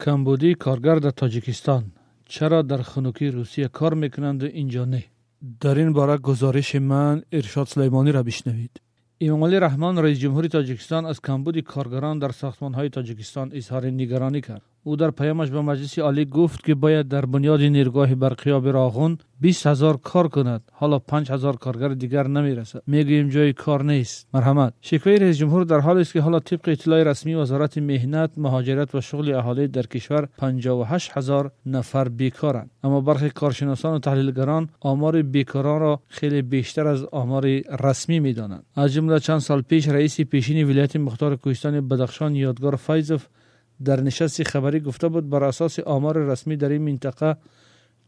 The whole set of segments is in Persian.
کمبودی کارگر در تاجیکستان. چرا در خنوکی روسیه کار می‌کنند و اینجا نه؟ در این باره گزارش من ارشاد سلیمانی را بشنوید. امام رحمان رئیس جمهوری تاجیکستان از کمبود کارگران در ساختمان های تاجیکستان اظهار نگرانی کرد. او در پیامش به مجلس عالی گفت که باید در بنیاد نیروگاه برقیاب راغون 20 هزار کار کند. حالا 5 هزار کارگر دیگر نمی رسد می‌گوییم جای کار نیست. مرحمت. شکوه رئیس جمهور در حالی است که حالا طبق اطلاع رسمی وزارت مهنت مهاجرت و شغل اهالی در کشور 58 هزار نفر بیکارند. اما برخی کارشناسان و تحلیلگران آمار بیکاران را خیلی بیشتر از آمار رسمی می‌دانند. از جمله چند سال پیش رئیس پیشین ولایت مختار کوهستان بدخشان یادگار فیضف در نشست خبری گفته بود بر اساس آمار رسمی در این منطقه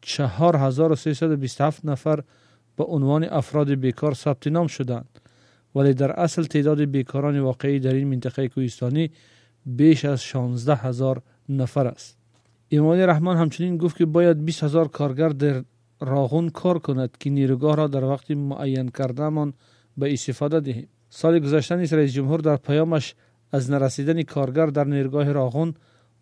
4327 نفر به عنوان افراد بیکار ثبت نام شدند. ولی در اصل تعداد بیکاران واقعی در این منطقه کوهستانی بیش از 16 هزار نفر است. ایمان رحمان همچنین گفت که باید 20 هزار کارگر در راغون کار کند که نیروگاه را در وقت معین کردهمان به استفاده دهیم. سال گذشته نیز رئیس جمهور در پیامش از نرسیدن کارگر در نیرگاه راغون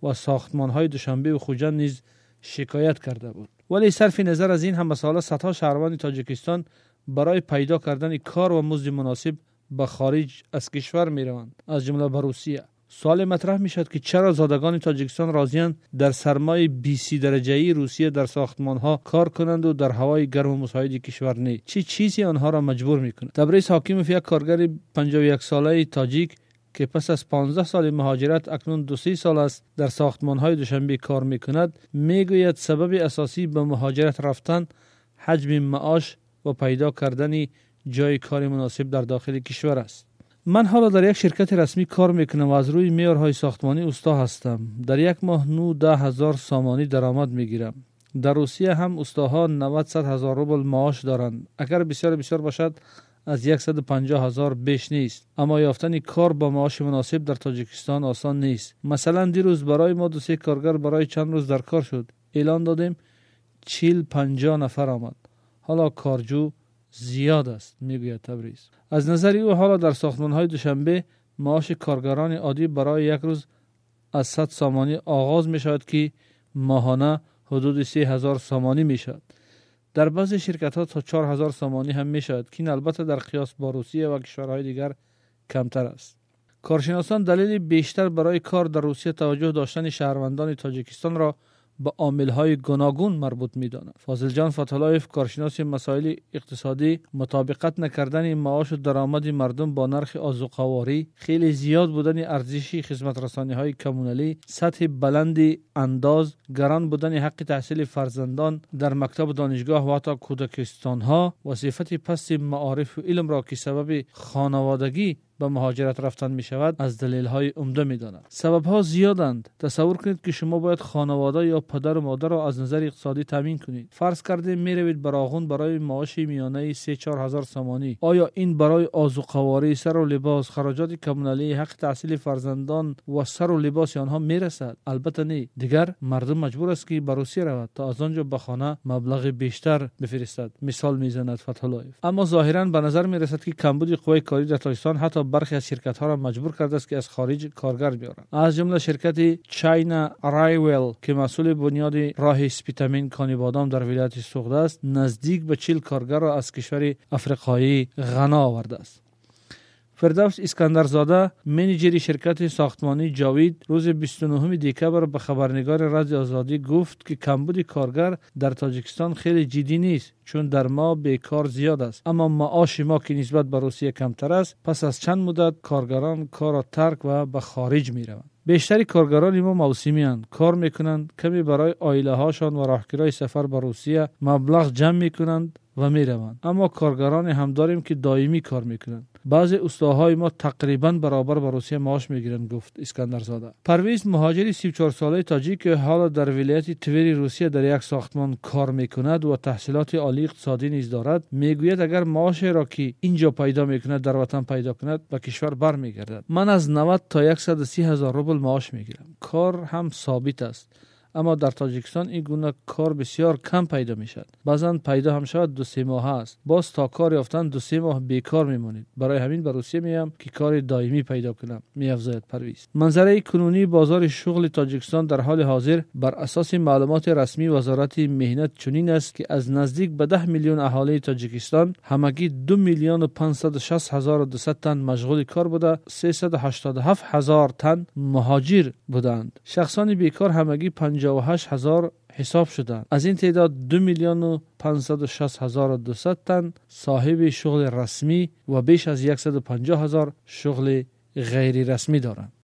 و ساختمان های دوشنبه و خوجند نیز شکایت کرده بود. ولی صرف نظر از این هم مسئله صدها شهروند تاجیکستان برای پیدا کردن کار و مزد مناسب به خارج از کشور می روند از جمله به روسیه. سوال مطرح می شد که چرا زادگان تاجیکستان راضیان در سرمای 20 درجه ای روسیه در ساختمان ها کار کنند و در هوای گرم و مساعد کشور چه چی چیزی آنها را مجبور می کند تبریز حاکم یک کارگر 51 ساله تاجیک که پس از 15 سال مهاجرت اکنون دو سی سال است در ساختمان های دوشنبه کار می کند می گوید سبب اساسی به مهاجرت رفتن حجم معاش و پیدا کردن جای کار مناسب در داخل کشور است. من حالا در یک شرکت رسمی کار می‌کنم و از روی میارهای ساختمانی استا هستم. در یک ماه نو ده هزار سامانی درآمد می‌گیرم. در روسیه هم استاها 90 هزار روبل معاش دارند. اگر بسیار بسیار باشد از 150 هزار بیش نیست. اما یافتن کار با معاش مناسب در تاجیکستان آسان نیست. مثلا دیروز برای ما دو سه کارگر برای چند روز در کار شد. اعلان دادیم چیل پنجاه نفر آمد. حالا کارجو زیاد است می‌گوید تبریز. از نظر او حالا در ساختمان های دوشنبه معاش کارگران عادی برای یک روز از 100 سامانی آغاز می شود که ماهانه حدود 3000 سامانی می شود در بعضی شرکت ها تا 4000 سامانی هم می شود که این البته در قیاس با روسیه و کشورهای دیگر کمتر است. کارشناسان دلیل بیشتر برای کار در روسیه توجه داشتن شهروندان تاجیکستان را به های گوناگون مربوط می‌دانند فاضل جان فتالایف کارشناس مسائل اقتصادی مطابقت نکردن معاش و درآمد مردم با نرخ آزوقواری خیلی زیاد بودن ارزش خدمت رسانی های کمونالی سطح بلند انداز گران بودن حق تحصیل فرزندان در مکتب دانشگاه و حتی کودکستان ها و صفت پست معارف و علم را که سبب خانوادگی به مهاجرت رفتن می شود از دلیل های عمده می داند سبب ها زیادند. تصور کنید که شما باید خانواده یا پدر و مادر را از نظر اقتصادی تامین کنید. فرض کرده می روید براغون برای معاش میانه 3 4 هزار سامانی. آیا این برای آزو قواره سر و لباس خراجات کمونالی حق تحصیل فرزندان و سر و لباس آنها می رسد البته نه. دیگر مردم مجبور است که به روسیه رود تا از آنجا به خانه مبلغ بیشتر بفرستد. مثال می‌زند فتح اما ظاهرا به نظر می رسد که کمبود قوای کاری در تاجیکستان حتی برخی از شرکت ها را مجبور کرده است که از خارج کارگر بیارند. از جمله شرکت چاینا رایول که مسئول بنیاد راه اسپیتامین کانی بادام در ولایت سوخده است نزدیک به چیل کارگر را از کشور افریقایی غنا آورده است. فردوس اسکندرزاده منیجر شرکت ساختمانی جاوید روز 29 دکبر به خبرنگار رادیو آزادی گفت که کمبود کارگر در تاجیکستان خیلی جدی نیست چون در ما بیکار زیاد است. اما معاش ما که نسبت به روسیه کمتر است پس از چند مدت کارگران کار را ترک و به خارج می روند بیشتری کارگران ما موسمی هستند کار می‌کنند کمی برای آیله هاشان و راهگیرای سفر به روسیه مبلغ جمع می‌کنند و می روند اما کارگران هم داریم که دائمی کار می‌کنند بعضی استاهای ما تقریبا برابر با روسیه معاش می‌گیرند گفت اسکندر زاده پرویز مهاجری 34 ساله تاجیک حالا در ولایت توری روسیه در یک ساختمان کار می‌کند و تحصیلات عالی اقتصادی نیز دارد می‌گوید اگر معاش را که اینجا پیدا می‌کند در وطن پیدا کند به کشور برمیگردد من از 90 تا 130 هزار روبل معاش می‌گیرم کار هم ثابت است اما در تاجیکستان این گونه کار بسیار کم پیدا می شد بعضا پیدا هم شود دو سه ماه است. باز تا کار یافتن دو سه ماه بیکار میمانید. برای همین به روسیه میام که کار دائمی پیدا کنم. افزاید پرویز. منظره کنونی بازار شغل تاجیکستان در حال حاضر بر اساس معلومات رسمی وزارت مهنت چنین است که از نزدیک به ده میلیون اهالی تاجیکستان همگی دو میلیون و 560 هزار و 200 تن مشغول کار بوده. 387 هزار تن مهاجر بودند. شخصان بیکار همگی 58 هزار حساب شدند از این تعداد دو میلیون و 560 هزار و 200 تن صاحب شغل رسمی و بیش از 150 هزار شغل غیر رسمی دارند.